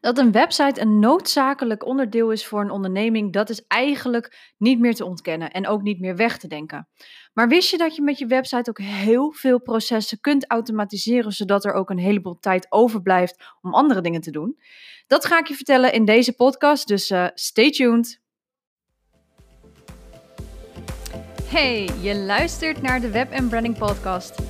Dat een website een noodzakelijk onderdeel is voor een onderneming, dat is eigenlijk niet meer te ontkennen en ook niet meer weg te denken. Maar wist je dat je met je website ook heel veel processen kunt automatiseren, zodat er ook een heleboel tijd overblijft om andere dingen te doen? Dat ga ik je vertellen in deze podcast, dus uh, stay tuned. Hey, je luistert naar de Web Branding Podcast.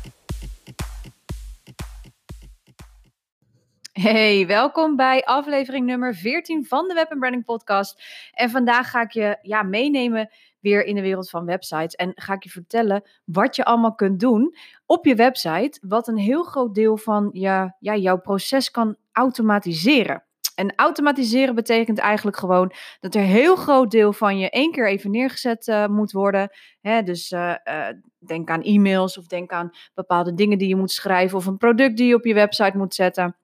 Hey, welkom bij aflevering nummer 14 van de Web Branding Podcast. En vandaag ga ik je ja, meenemen weer in de wereld van websites. En ga ik je vertellen wat je allemaal kunt doen op je website, wat een heel groot deel van je, ja, jouw proces kan automatiseren. En automatiseren betekent eigenlijk gewoon dat er heel groot deel van je één keer even neergezet uh, moet worden. Hè, dus uh, uh, denk aan e-mails of denk aan bepaalde dingen die je moet schrijven of een product die je op je website moet zetten.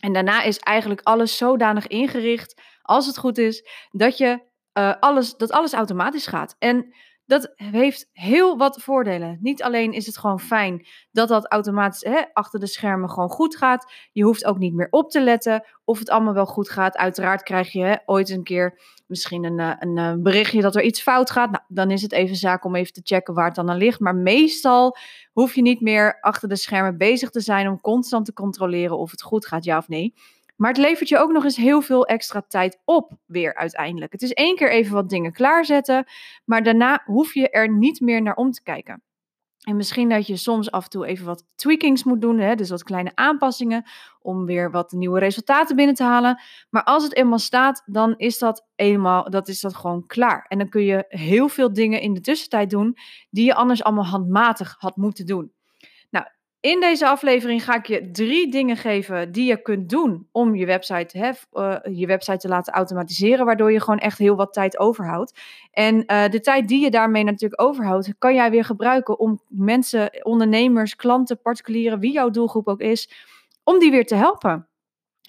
En daarna is eigenlijk alles zodanig ingericht, als het goed is, dat, je, uh, alles, dat alles automatisch gaat. En dat heeft heel wat voordelen. Niet alleen is het gewoon fijn dat dat automatisch hè, achter de schermen gewoon goed gaat. Je hoeft ook niet meer op te letten of het allemaal wel goed gaat. Uiteraard krijg je hè, ooit een keer misschien een, eh, een, een, berichtje dat er iets fout gaat. Nou, dan is het even zaak om even te checken waar het dan aan ligt. Maar meestal hoef je niet meer achter de schermen bezig te zijn om constant te controleren of het goed gaat, ja of nee. Maar het levert je ook nog eens heel veel extra tijd op, weer uiteindelijk. Het is één keer even wat dingen klaarzetten, maar daarna hoef je er niet meer naar om te kijken. En misschien dat je soms af en toe even wat tweakings moet doen, hè? dus wat kleine aanpassingen om weer wat nieuwe resultaten binnen te halen. Maar als het eenmaal staat, dan is dat eenmaal, dat is dat gewoon klaar. En dan kun je heel veel dingen in de tussentijd doen die je anders allemaal handmatig had moeten doen. In deze aflevering ga ik je drie dingen geven die je kunt doen om je website, hè, uh, je website te laten automatiseren, waardoor je gewoon echt heel wat tijd overhoudt. En uh, de tijd die je daarmee natuurlijk overhoudt, kan jij weer gebruiken om mensen, ondernemers, klanten, particulieren, wie jouw doelgroep ook is, om die weer te helpen.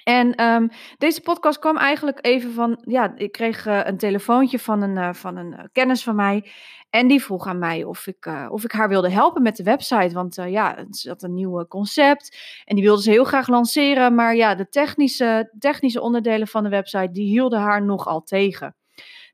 En um, deze podcast kwam eigenlijk even van, ja, ik kreeg uh, een telefoontje van een, van een kennis van mij. En die vroeg aan mij of ik, of ik haar wilde helpen met de website. Want ja, het had een nieuw concept. En die wilde ze heel graag lanceren. Maar ja, de technische, technische onderdelen van de website, die hielden haar nogal tegen.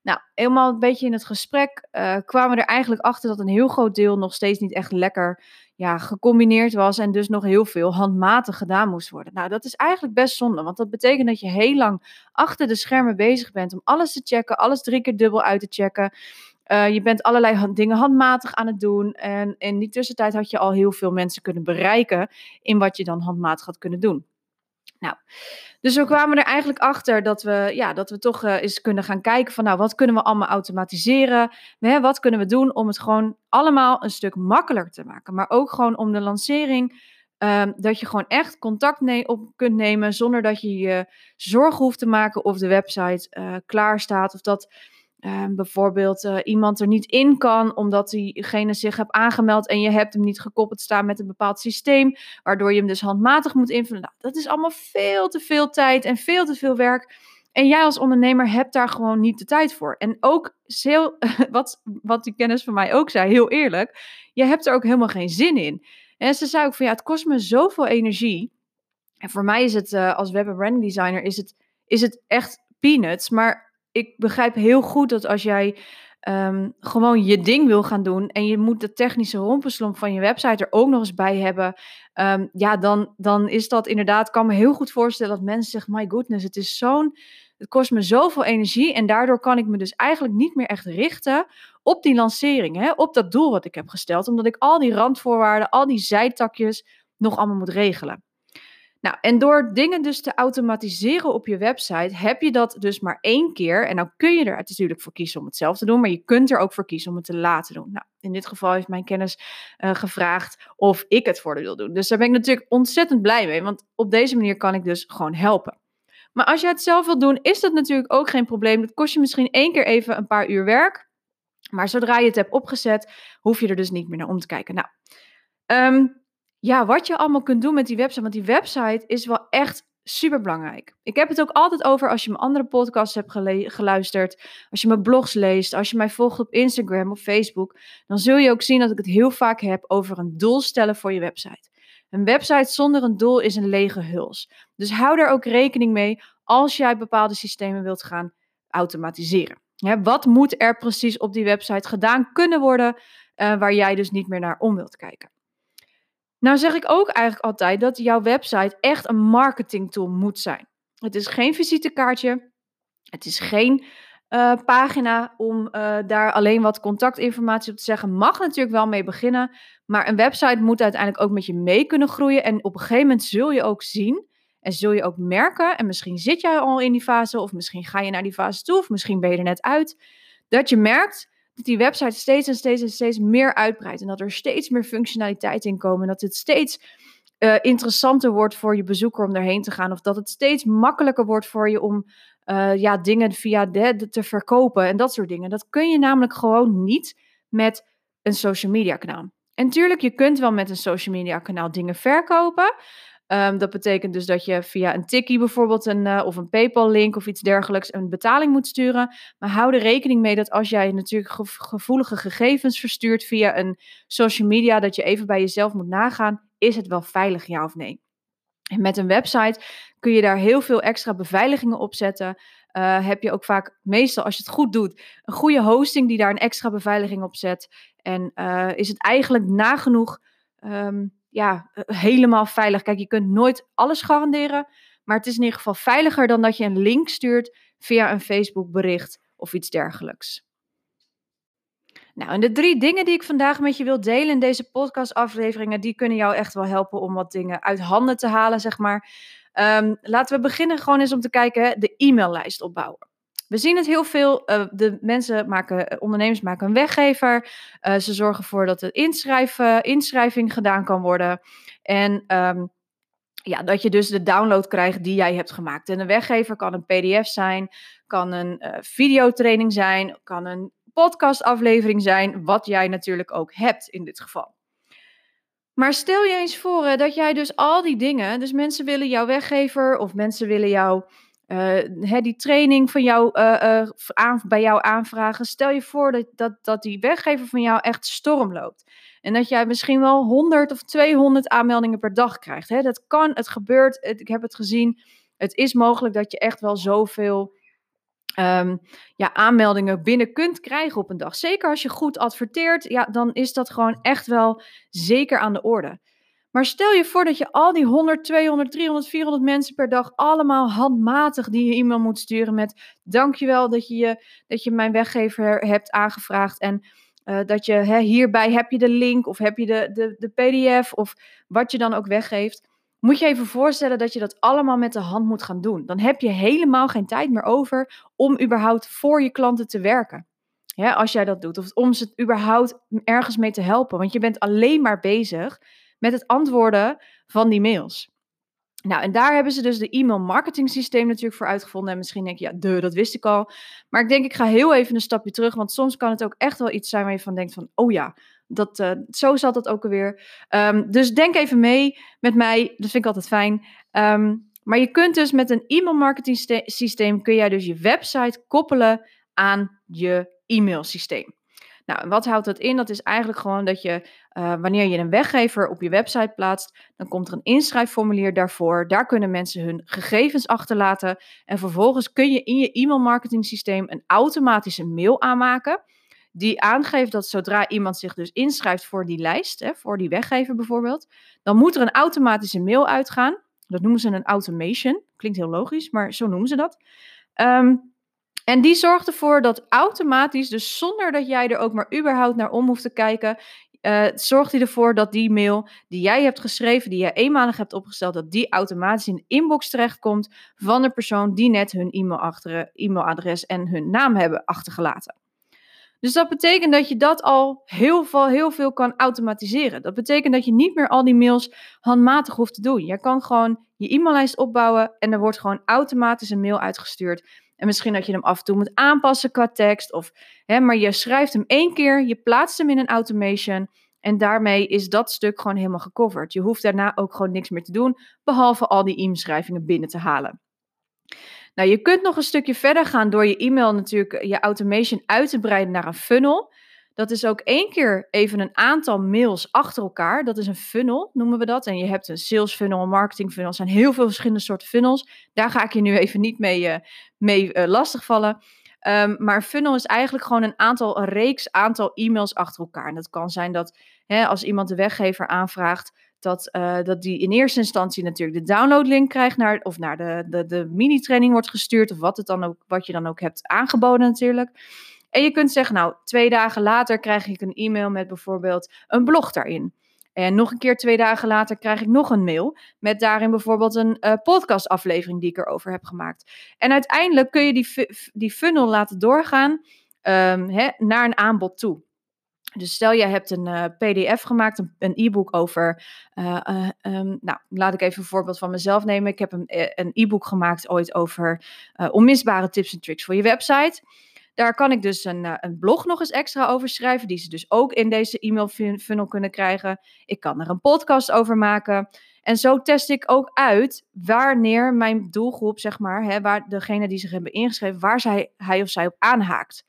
Nou, helemaal een beetje in het gesprek kwamen we er eigenlijk achter dat een heel groot deel nog steeds niet echt lekker ja, gecombineerd was en dus nog heel veel handmatig gedaan moest worden. Nou, dat is eigenlijk best zonde, want dat betekent dat je heel lang achter de schermen bezig bent om alles te checken, alles drie keer dubbel uit te checken. Uh, je bent allerlei dingen handmatig aan het doen. En in die tussentijd had je al heel veel mensen kunnen bereiken in wat je dan handmatig had kunnen doen. Nou, dus we kwamen er eigenlijk achter dat we, ja, dat we toch uh, eens kunnen gaan kijken van, nou, wat kunnen we allemaal automatiseren? Hè, wat kunnen we doen om het gewoon allemaal een stuk makkelijker te maken? Maar ook gewoon om de lancering, um, dat je gewoon echt contact op kunt nemen zonder dat je je zorgen hoeft te maken of de website uh, klaar staat of dat Ehm, bijvoorbeeld uh, iemand er niet in kan omdat diegene zich heeft aangemeld en je hebt hem niet gekoppeld staan met een bepaald systeem, waardoor je hem dus handmatig moet invullen. Nou, dat is allemaal veel te veel tijd en veel te veel werk. En jij als ondernemer hebt daar gewoon niet de tijd voor. En ook, heel, wat, wat die kennis van mij ook zei, heel eerlijk, je hebt er ook helemaal geen zin in. En ze zei ook van ja, het kost me zoveel energie. En voor mij is het uh, als web- en branding designer is het, is het echt peanuts. Maar ik begrijp heel goed dat als jij um, gewoon je ding wil gaan doen en je moet de technische rompenslomp van je website er ook nog eens bij hebben, um, ja, dan, dan is dat inderdaad, kan me heel goed voorstellen dat mensen zeggen, my goodness, het is zo'n, het kost me zoveel energie en daardoor kan ik me dus eigenlijk niet meer echt richten op die lancering, hè, op dat doel wat ik heb gesteld, omdat ik al die randvoorwaarden, al die zijtakjes nog allemaal moet regelen. Nou, en door dingen dus te automatiseren op je website, heb je dat dus maar één keer. En dan kun je er natuurlijk voor kiezen om het zelf te doen, maar je kunt er ook voor kiezen om het te laten doen. Nou, in dit geval heeft mijn kennis uh, gevraagd of ik het voor wil doen. Dus daar ben ik natuurlijk ontzettend blij mee, want op deze manier kan ik dus gewoon helpen. Maar als je het zelf wilt doen, is dat natuurlijk ook geen probleem. Dat kost je misschien één keer even een paar uur werk. Maar zodra je het hebt opgezet, hoef je er dus niet meer naar om te kijken. Nou, ehm, ja, wat je allemaal kunt doen met die website. Want die website is wel echt super belangrijk. Ik heb het ook altijd over als je mijn andere podcasts hebt geluisterd, als je mijn blogs leest, als je mij volgt op Instagram of Facebook, dan zul je ook zien dat ik het heel vaak heb over een doel stellen voor je website. Een website zonder een doel is een lege huls. Dus hou er ook rekening mee als jij bepaalde systemen wilt gaan automatiseren. wat moet er precies op die website gedaan kunnen worden, uh, waar jij dus niet meer naar om wilt kijken? Nou zeg ik ook eigenlijk altijd dat jouw website echt een marketingtool moet zijn. Het is geen visitekaartje. Het is geen uh, pagina om uh, daar alleen wat contactinformatie op te zeggen. Mag natuurlijk wel mee beginnen. Maar een website moet uiteindelijk ook met je mee kunnen groeien. En op een gegeven moment zul je ook zien en zul je ook merken. En misschien zit jij al in die fase, of misschien ga je naar die fase toe, of misschien ben je er net uit. Dat je merkt dat die website steeds en steeds en steeds meer uitbreidt. En dat er steeds meer functionaliteit in komen. En dat het steeds uh, interessanter wordt voor je bezoeker om erheen te gaan. Of dat het steeds makkelijker wordt voor je om uh, ja, dingen via de, te verkopen en dat soort dingen. Dat kun je namelijk gewoon niet met een social media kanaal. En tuurlijk, je kunt wel met een social media kanaal dingen verkopen. Um, dat betekent dus dat je via een tikkie bijvoorbeeld een, uh, of een PayPal-link of iets dergelijks een betaling moet sturen. Maar hou er rekening mee dat als jij natuurlijk gevoelige gegevens verstuurt via een social media, dat je even bij jezelf moet nagaan: is het wel veilig, ja of nee? En met een website kun je daar heel veel extra beveiligingen op zetten. Uh, heb je ook vaak, meestal als je het goed doet, een goede hosting die daar een extra beveiliging op zet. En uh, is het eigenlijk nagenoeg um, ja, eh, helemaal veilig. Kijk, je kunt nooit alles garanderen. Maar het is in ieder geval veiliger dan dat je een link stuurt via een Facebook bericht of iets dergelijks. Nou, en de drie dingen die ik vandaag met je wil delen in deze podcastafleveringen, die kunnen jou echt wel helpen om wat dingen uit handen te halen, zeg maar. Um, laten we beginnen gewoon eens om te kijken, de e-maillijst opbouwen. We zien het heel veel. Uh, de mensen maken, eh, ondernemers maken een weggever. Uh, ze zorgen ervoor dat de inschrijven, inschrijving gedaan kan worden. En um, ja, dat je dus de download krijgt die jij hebt gemaakt. En een weggever kan een PDF zijn, kan een videotraining zijn, kan een podcastaflevering zijn, wat jij natuurlijk ook hebt in dit geval. Maar stel je eens voor dat jij dus al die dingen, dus mensen willen jouw weggever of mensen willen jou uh, die training van jou, uh, uh, aan, bij jou aanvragen. Stel je voor dat, dat, dat die weggever van jou echt storm loopt. En dat jij misschien wel 100 of 200 aanmeldingen per dag krijgt. Hè? Dat kan, het gebeurt, ik heb het gezien. Het is mogelijk dat je echt wel zoveel um, ja, aanmeldingen binnen kunt krijgen op een dag. Zeker als je goed adverteert, ja, dan is dat gewoon echt wel zeker aan de orde. Maar stel je voor dat je al die 100, 200, 300, 400 mensen per dag allemaal handmatig die je e-mail moet sturen met dankjewel dat je, je, dat je mijn weggever hebt aangevraagd en uh, dat je hè, hierbij heb je de link of heb je de, de, de pdf of wat je dan ook weggeeft. Moet je even voorstellen dat je dat allemaal met de hand moet gaan doen. Dan heb je helemaal geen tijd meer over om überhaupt voor je klanten te werken. Als jij dat doet. Of om ze überhaupt ergens mee te helpen. Want je bent alleen maar bezig met het antwoorden van die mails. Nou, en daar hebben ze dus de e-mail marketing systeem natuurlijk voor uitgevonden. En misschien denk je, ja, de, dat wist ik al. Maar ik denk, ik ga heel even een stapje terug. Want soms kan het ook echt wel iets zijn waar je van denkt van, oh ja, dat, uh, zo zat dat ook alweer. Um, dus denk even mee met mij. Dat vind ik altijd fijn. Um, maar je kunt dus met een e-mail marketing systeem, kun jij dus je website koppelen aan je e-mail systeem. Nou, wat houdt dat in? Dat is eigenlijk gewoon dat je, uh, wanneer je een weggever op je website plaatst, dan komt er een inschrijfformulier daarvoor. Daar kunnen mensen hun gegevens achterlaten. En vervolgens kun je in je e-mail marketing systeem een automatische mail aanmaken. Die aangeeft dat zodra iemand zich dus inschrijft voor die lijst, hè, voor die weggever bijvoorbeeld, dan moet er een automatische mail uitgaan. Dat noemen ze een automation. Klinkt heel logisch, maar zo noemen ze dat. Um, en die zorgt ervoor dat automatisch, dus zonder dat jij er ook maar überhaupt naar om hoeft te kijken, uh, zorgt hij ervoor dat die mail die jij hebt geschreven, die jij eenmalig hebt opgesteld, dat die automatisch in de inbox terechtkomt van de persoon die net hun e-mail achter, e-mailadres en hun naam hebben achtergelaten. Dus dat betekent dat je dat al heel veel, heel veel kan automatiseren. Dat betekent dat je niet meer al die mails handmatig hoeft te doen. Je kan gewoon je e-maillijst opbouwen en er wordt gewoon automatisch een mail uitgestuurd En misschien dat je hem af en toe moet aanpassen qua tekst. Of, hè, maar je schrijft hem één keer, je plaatst hem in een automation. En daarmee is dat stuk gewoon helemaal gecoverd. Je hoeft daarna ook gewoon niks meer te doen, behalve al die e-mailschrijvingen binnen te halen. Nou, je kunt nog een stukje verder gaan door je e-mail natuurlijk, je automation uit te breiden naar een funnel. Dat is ook één keer even een aantal mails achter elkaar. Dat is een funnel, noemen we dat. En je hebt een sales funnel, een marketing funnel. Er zijn heel veel verschillende soorten funnels. Daar ga ik je nu even niet mee, uh, mee uh, lastigvallen. Um, maar funnel is eigenlijk gewoon een aantal, reeks aantal e-mails achter elkaar. En dat kan zijn dat hè, als iemand de weggever aanvraagt, dat, uh, dat die in eerste instantie natuurlijk de downloadlink krijgt naar, of naar de, de, de mini-training wordt gestuurd, of wat, het dan ook, wat je dan ook hebt aangeboden natuurlijk. En je kunt zeggen, nou, twee dagen later krijg ik een e-mail met bijvoorbeeld een blog daarin. En nog een keer twee dagen later krijg ik nog een mail met daarin bijvoorbeeld een uh, podcastaflevering die ik erover heb gemaakt. En uiteindelijk kun je die, die funnel laten doorgaan um, hè, naar een aanbod toe. Dus stel je hebt een uh, PDF gemaakt, een e-book over. Uh, um, nou, laat ik even een voorbeeld van mezelf nemen. Ik heb een e-book gemaakt ooit over onmisbare tips en tricks voor je website. Daar kan ik dus een, een blog nog eens extra over schrijven, die ze dus ook in deze e-mail funnel kunnen krijgen. Ik kan er een podcast over maken. En zo test ik ook uit wanneer mijn doelgroep, zeg maar, hè, waar degene die zich hebben ingeschreven, waar zij, hij of zij op aanhaakt.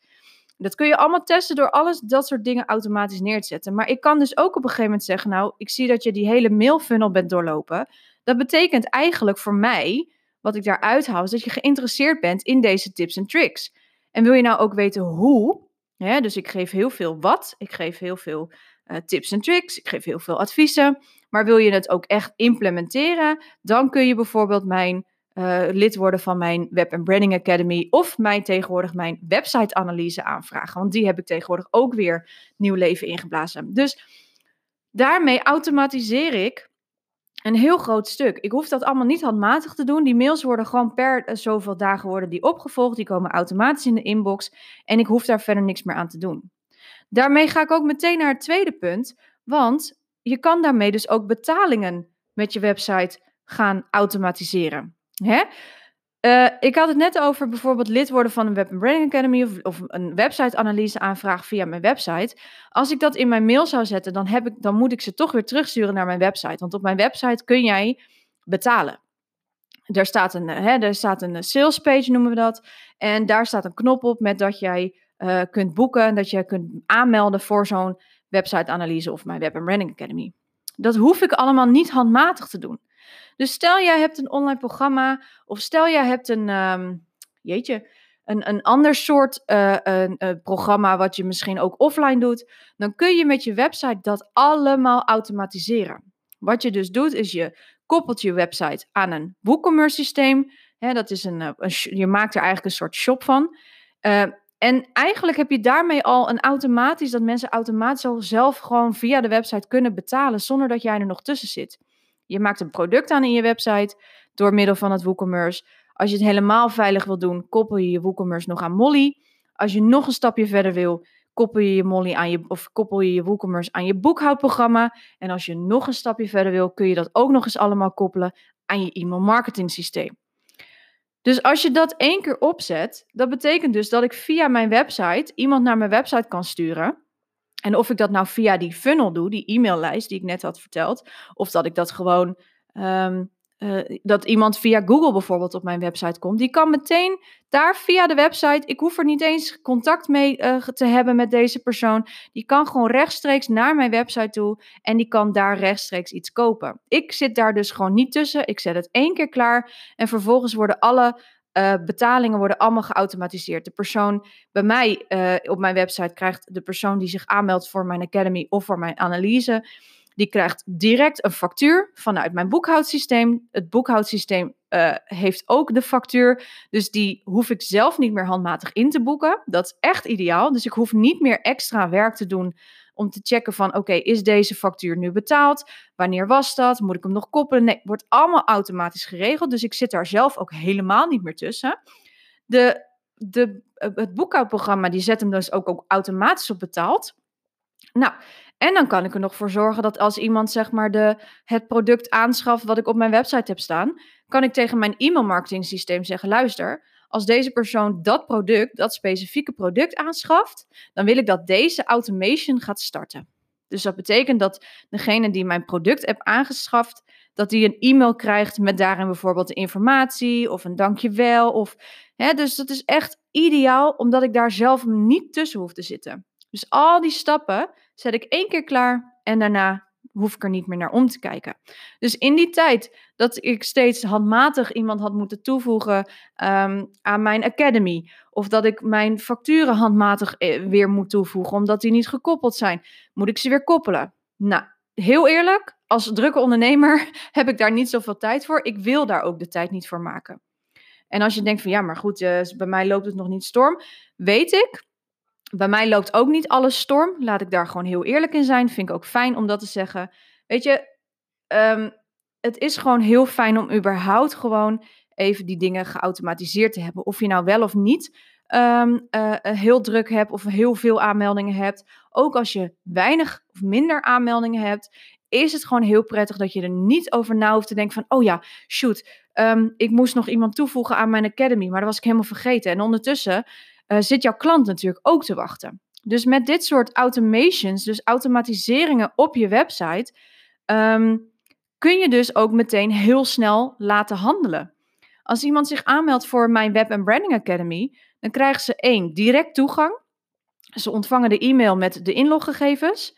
Dat kun je allemaal testen door alles dat soort dingen automatisch neer te zetten. Maar ik kan dus ook op een gegeven moment zeggen, nou, ik zie dat je die hele mailfunnel bent doorlopen. Dat betekent eigenlijk voor mij, wat ik daaruit haal, is dat je geïnteresseerd bent in deze tips en tricks. En wil je nou ook weten hoe? Dus ik geef heel veel wat, ik geef heel veel uh, tips en tricks, ik geef heel veel adviezen. Maar wil je het ook echt implementeren, dan kun je bijvoorbeeld mijn uh, lid worden van mijn Web Branding Academy of mijn tegenwoordig mijn website analyse aanvragen. Want die heb ik tegenwoordig ook weer nieuw leven ingeblazen. Dus daarmee automatiseer ik een heel groot stuk. Ik hoef dat allemaal niet handmatig te doen. Die mails worden gewoon per uh, zoveel dagen worden die opgevolgd. Die komen automatisch in de inbox. En ik hoef daar verder niks meer aan te doen. Daarmee ga ik ook meteen naar het tweede punt. Want je kan daarmee dus ook betalingen met je website gaan automatiseren. Hè? Uh, ik had het net over bijvoorbeeld lid worden van een Web Branding Academy of, of een website-analyse aanvraag via mijn website. Als ik dat in mijn mail zou zetten, dan, heb ik, dan moet ik ze toch weer terugsturen naar mijn website. Want op mijn website kun jij betalen. Er staat een, hè, er staat een sales page, noemen we dat. En daar staat een knop op met dat jij uh, kunt boeken, dat je kunt aanmelden voor zo'n website-analyse of mijn Web Branding Academy. Dat hoef ik allemaal niet handmatig te doen. Dus stel jij hebt een online programma of stel jij hebt een, um, jeetje, een, een ander soort uh, een, een programma wat je misschien ook offline doet, dan kun je met je website dat allemaal automatiseren. Wat je dus doet is je koppelt je website aan een WooCommerce systeem. Dat is een, een, je maakt er eigenlijk een soort shop van. En eigenlijk heb je daarmee al een automatisch, dat mensen automatisch al zelf gewoon via de website kunnen betalen zonder dat jij er nog tussen zit. Je maakt een product aan in je website door middel van het WooCommerce. Als je het helemaal veilig wil doen, koppel je je WooCommerce nog aan Molly. Als je nog een stapje verder wil, koppel je je Molly aan je, of koppel je je WooCommerce aan je boekhoudprogramma. En als je nog een stapje verder wil, kun je dat ook nog eens allemaal koppelen aan je e-mail marketing systeem. Dus als je dat één keer opzet, dat betekent dus dat ik via mijn website iemand naar mijn website kan sturen. En of ik dat nou via die funnel doe, die e-maillijst die ik net had verteld, of dat ik dat gewoon, um, uh, dat iemand via Google bijvoorbeeld op mijn website komt, die kan meteen daar via de website, ik hoef er niet eens contact mee uh, te hebben met deze persoon, die kan gewoon rechtstreeks naar mijn website toe en die kan daar rechtstreeks iets kopen. Ik zit daar dus gewoon niet tussen, ik zet het één keer klaar en vervolgens worden alle uh, betalingen worden allemaal geautomatiseerd. De persoon bij mij uh, op mijn website krijgt de persoon die zich aanmeldt voor mijn academy of voor mijn analyse, die krijgt direct een factuur vanuit mijn boekhoudsysteem. Het boekhoudsysteem uh, heeft ook de factuur, dus die hoef ik zelf niet meer handmatig in te boeken. Dat is echt ideaal. Dus ik hoef niet meer extra werk te doen om te checken van oké, is deze factuur nu betaald? Wanneer was dat? Moet ik hem nog koppelen? Nee, wordt allemaal automatisch geregeld. Dus ik zit daar zelf ook helemaal niet meer tussen. De, de, het boekhoudprogramma die zet hem dus ook, ook automatisch op betaald. Nou, en dan kan ik er nog voor zorgen dat als iemand zeg maar de, het product aanschaft wat ik op mijn website heb staan, kan ik tegen mijn e-mailmarketing systeem zeggen: luister, als deze persoon dat product, dat specifieke product aanschaft, dan wil ik dat deze automation gaat starten. Dus dat betekent dat degene die mijn product heeft aangeschaft, dat die een e-mail krijgt met daarin bijvoorbeeld de informatie of een dankjewel. Of, hè, dus dat is echt ideaal, omdat ik daar zelf niet tussen hoef te zitten. Dus al die stappen zet ik één keer klaar en daarna hoef ik er niet meer naar om te kijken. Dus in die tijd dat ik steeds handmatig iemand had moeten toevoegen ehm, aan mijn academy, of dat ik mijn facturen handmatig eh, weer moet toevoegen omdat die niet gekoppeld zijn, moet ik ze weer koppelen. Nou, heel eerlijk, als drukke ondernemer heb ik daar niet zoveel tijd voor. Ik wil daar ook de tijd niet voor maken. En als je denkt van ja, maar goed, uh, bij mij loopt het nog niet storm, weet ik bij mij loopt ook niet alles storm. Laat ik daar gewoon heel eerlijk in zijn. Vind ik ook fijn om dat te zeggen. Weet je, um, het is gewoon heel fijn om überhaupt gewoon even die dingen geautomatiseerd te hebben. Of je nou wel of niet um, uh, heel druk hebt of heel veel aanmeldingen hebt. Ook als je weinig of minder aanmeldingen hebt, is het gewoon heel prettig dat je er niet over na hoeft te denken van, oh ja, shoot, um, ik moest nog iemand toevoegen aan mijn academy, maar dat was ik helemaal vergeten. En ondertussen uh, zit jouw klant natuurlijk ook te wachten. Dus met dit soort automations, dus automatiseringen op je website, um, kun je dus ook meteen heel snel laten handelen. Als iemand zich aanmeldt voor mijn Web and Branding Academy, dan krijgen ze één direct toegang. Ze ontvangen de e-mail met de inloggegevens.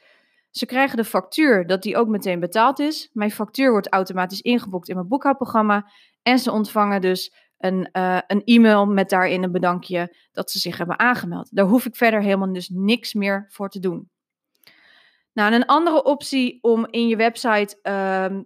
Ze krijgen de factuur, dat die ook meteen betaald is. Mijn factuur wordt automatisch ingeboekt in mijn boekhoudprogramma. En ze ontvangen dus een, uh, een e-mail met daarin een bedankje dat ze zich hebben aangemeld. Daar hoef ik verder helemaal dus niks meer voor te doen. Nou, een andere optie om in je website uh,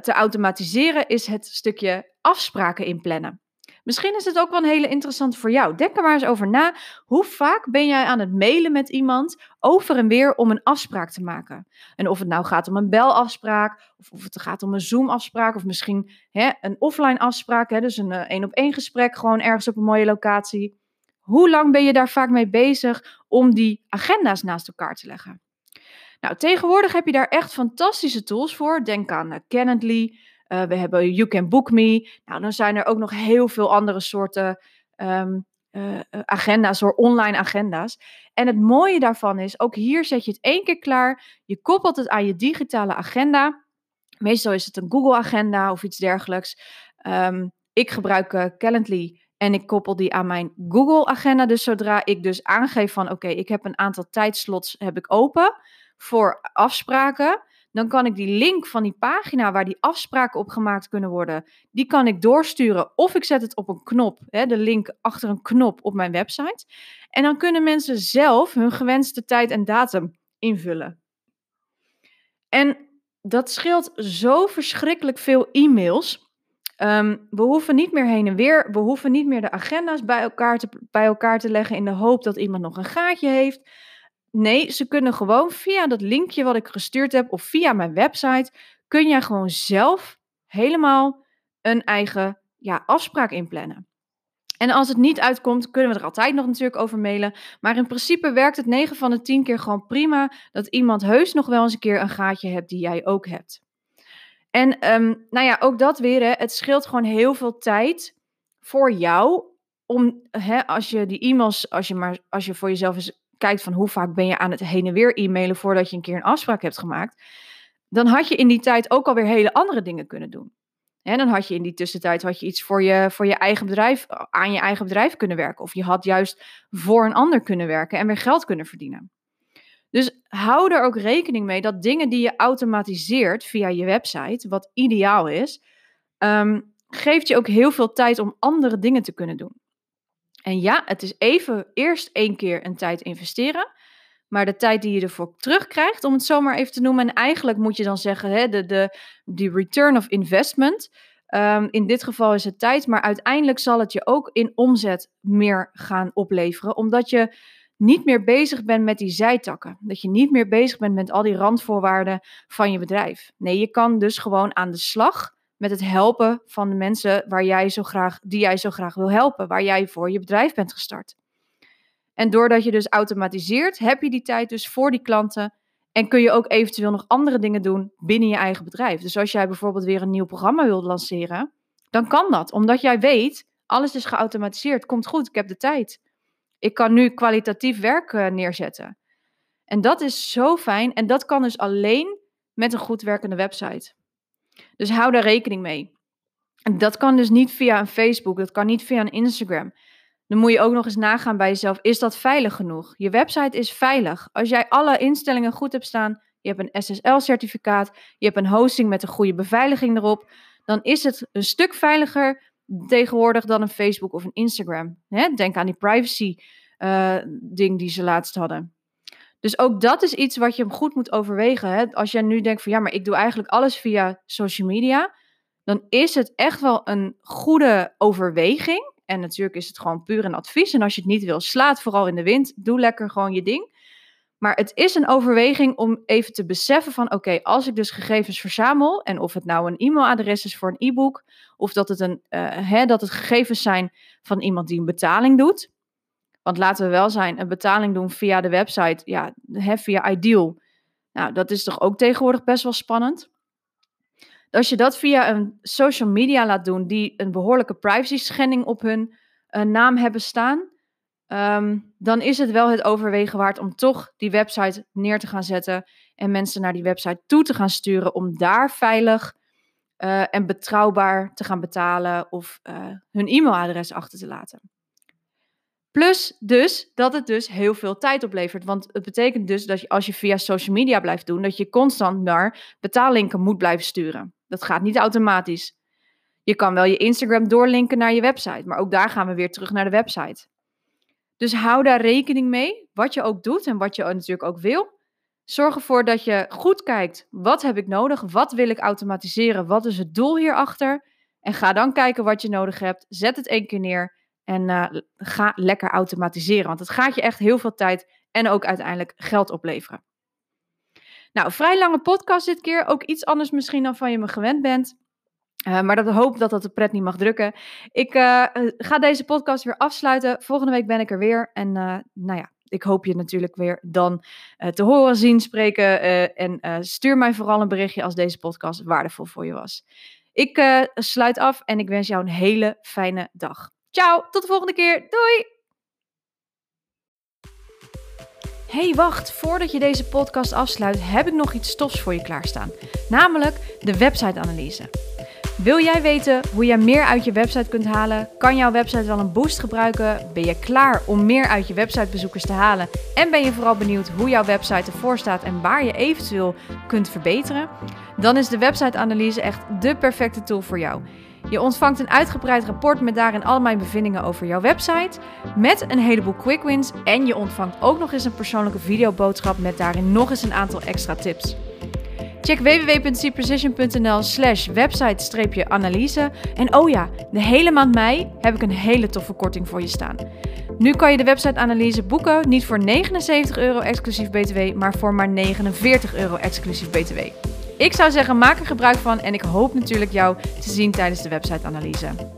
te automatiseren is het stukje afspraken inplannen. Misschien is het ook wel een hele interessante voor jou. Denk er maar eens over na. Hoe vaak ben jij aan het mailen met iemand over en weer om een afspraak te maken? En of het nou gaat om een belafspraak, of of het gaat om een Zoom-afspraak, of misschien hè, een offline afspraak, hè, dus een eh, één op één gesprek, gewoon ergens op een mooie locatie. Hoe lang ben je daar vaak mee bezig om die agenda's naast elkaar te leggen? Nou, tegenwoordig heb je daar echt fantastische tools voor. Denk aan uh, Calendly, uh, we hebben You Can Book Me. Nou, dan zijn er ook nog heel veel andere soorten um, uh, agenda's, hoor, online agenda's. En het mooie daarvan is, ook hier zet je het één keer klaar. Je koppelt het aan je digitale agenda. Meestal is het een Google-agenda of iets dergelijks. Um, ik gebruik Calendly en ik koppel die aan mijn Google-agenda. Dus zodra ik dus aangeef van, oké, ik heb een aantal tijdslots heb ik open voor afspraken dan kan ik die link van die pagina waar die afspraken op gemaakt kunnen worden, die kan ik doorsturen of ik zet het op een knop, hè, de link achter een knop op mijn website. En dan kunnen mensen zelf hun gewenste tijd en datum invullen. En dat scheelt zo verschrikkelijk veel e-mails. Um, we hoeven niet meer heen en weer. We hoeven niet meer de agenda's bij elkaar, te, bij elkaar te leggen in de hoop dat iemand nog een gaatje heeft. Nee, ze kunnen gewoon via dat linkje wat ik gestuurd heb of via mijn website, kun jij gewoon zelf helemaal een eigen ja, afspraak inplannen. En als het niet uitkomt, kunnen we er altijd nog natuurlijk over mailen. Maar in principe werkt het 9 van de 10 keer gewoon prima dat iemand heus nog wel eens een keer een gaatje hebt die jij ook hebt. En um, nou ja, ook dat weer, hè, het scheelt gewoon heel veel tijd voor jou om, hè, als je die e-mails, als je, maar, als je voor jezelf eens kijkt van hoe vaak ben je aan het heen en weer e-mailen voordat je een keer een afspraak hebt gemaakt, dan had je in die tijd ook alweer hele andere dingen kunnen doen. En dan had je in die tussentijd had je iets voor je, voor je eigen bedrijf, aan je eigen bedrijf kunnen werken. Of je had juist voor een ander kunnen werken en weer geld kunnen verdienen. Dus hou er ook rekening mee dat dingen die je automatiseert via je website, wat ideaal is, um, geeft je ook heel veel tijd om andere dingen te kunnen doen. En ja, het is even eerst één keer een tijd investeren. Maar de tijd die je ervoor terugkrijgt, om het zo maar even te noemen. En eigenlijk moet je dan zeggen, hè, de, de, de return of investment. Um, in dit geval is het tijd, maar uiteindelijk zal het je ook in omzet meer gaan opleveren. Omdat je niet meer bezig bent met die zijtakken. Dat je niet meer bezig bent met al die randvoorwaarden van je bedrijf. Nee, je kan dus gewoon aan de slag met het helpen van de mensen waar jij zo graag, die jij zo graag wil helpen, waar jij voor je bedrijf bent gestart. En doordat je dus automatiseert, heb je die tijd dus voor die klanten en kun je ook eventueel nog andere dingen doen binnen je eigen bedrijf. Dus als jij bijvoorbeeld weer een nieuw programma wilt lanceren, dan kan dat, omdat jij weet, Alles is geautomatiseerd. Komt goed, ik heb de tijd. Ik kan nu kwalitatief werk uh, neerzetten. En dat is zo fijn. En dat kan dus alleen met een goed werkende website. Dus hou daar rekening mee. En dat kan dus niet via een Facebook, dat kan niet via een Instagram. Dan moet je ook nog eens nagaan bij jezelf: is dat veilig genoeg? Je website is veilig. Als jij alle instellingen goed hebt staan, je hebt een SSL-certificaat, je hebt een hosting met een goede beveiliging erop, dan is het een stuk veiliger tegenwoordig dan een Facebook of een Instagram. Denk aan die privacy-ding uh, die ze laatst hadden. Dus ook dat is iets wat je goed moet overwegen. Hè? Als jij nu denkt van ja, maar ik doe eigenlijk alles via social media, dan is het echt wel een goede overweging. En natuurlijk is het gewoon puur een advies. En als je het niet wil, slaat vooral in de wind. Doe lekker gewoon je ding. Maar het is een overweging om even te beseffen van oké, als ik dus gegevens verzamel en of het nou een e-mailadres is voor een e-book of dat het, een, uh, hè, dat het gegevens zijn van iemand die een betaling doet. Want laten we wel zijn, een betaling doen via de website, ja, hè, via Ideal. Nou, dat is toch ook tegenwoordig best wel spannend. Als je dat via een social media laat doen die een behoorlijke privacy schending op hun uh, naam hebben staan, um, dan is het wel het overwegen waard om toch die website neer te gaan zetten en mensen naar die website toe te gaan sturen om daar veilig uh, en betrouwbaar te gaan betalen of uh, hun e-mailadres achter te laten. Plus dus dat het dus heel veel tijd oplevert. Want het betekent dus dat je, als je via social media blijft doen, dat je constant naar betaallinken moet blijven sturen. Dat gaat niet automatisch. Je kan wel je Instagram doorlinken naar je website, maar ook daar gaan we weer terug naar de website. Dus hou daar rekening mee, wat je ook doet en wat je natuurlijk ook wil. Zorg ervoor dat je goed kijkt, wat heb ik nodig, wat wil ik automatiseren, wat is het doel hierachter. En ga dan kijken wat je nodig hebt, zet het één keer neer en uh, ga lekker automatiseren. Want het gaat je echt heel veel tijd en ook uiteindelijk geld opleveren. Nou, vrij lange podcast dit keer. Ook iets anders misschien dan van je me gewend bent. Uh, maar dat hoop dat dat de pret niet mag drukken. Ik uh, ga deze podcast weer afsluiten. Volgende week ben ik er weer. En nou ja, ik hoop je natuurlijk weer dan te horen, zien, spreken. en stuur mij vooral een berichtje als deze podcast waardevol voor je was. Ik sluit af en ik wens jou een hele fijne dag. Ciao, tot de volgende keer. Doei! Hey, wacht, voordat je deze podcast afsluit, heb ik nog iets stofs voor je klaarstaan. Namelijk de website-analyse. Wil jij weten hoe jij meer uit je website kunt halen? Kan jouw website wel een boost gebruiken? Ben je klaar om meer uit je websitebezoekers te halen? En ben je vooral benieuwd hoe jouw website ervoor staat en waar je eventueel kunt verbeteren? Dan is de website-analyse echt de perfecte tool voor jou. Je ontvangt een uitgebreid rapport met daarin al mijn bevindingen over jouw website, met een heleboel quick wins en je ontvangt ook nog eens een persoonlijke videoboodschap met daarin nog eens een aantal extra tips. Check www.cprecision.nl slash website-analyse. En oh ja, de hele maand mei heb ik een hele toffe korting voor je staan. Nu kan je de website-analyse boeken niet voor 79 euro exclusief btw, maar voor maar 49 euro exclusief btw. Ik zou zeggen, maak er gebruik van en ik hoop natuurlijk jou te zien tijdens de website-analyse.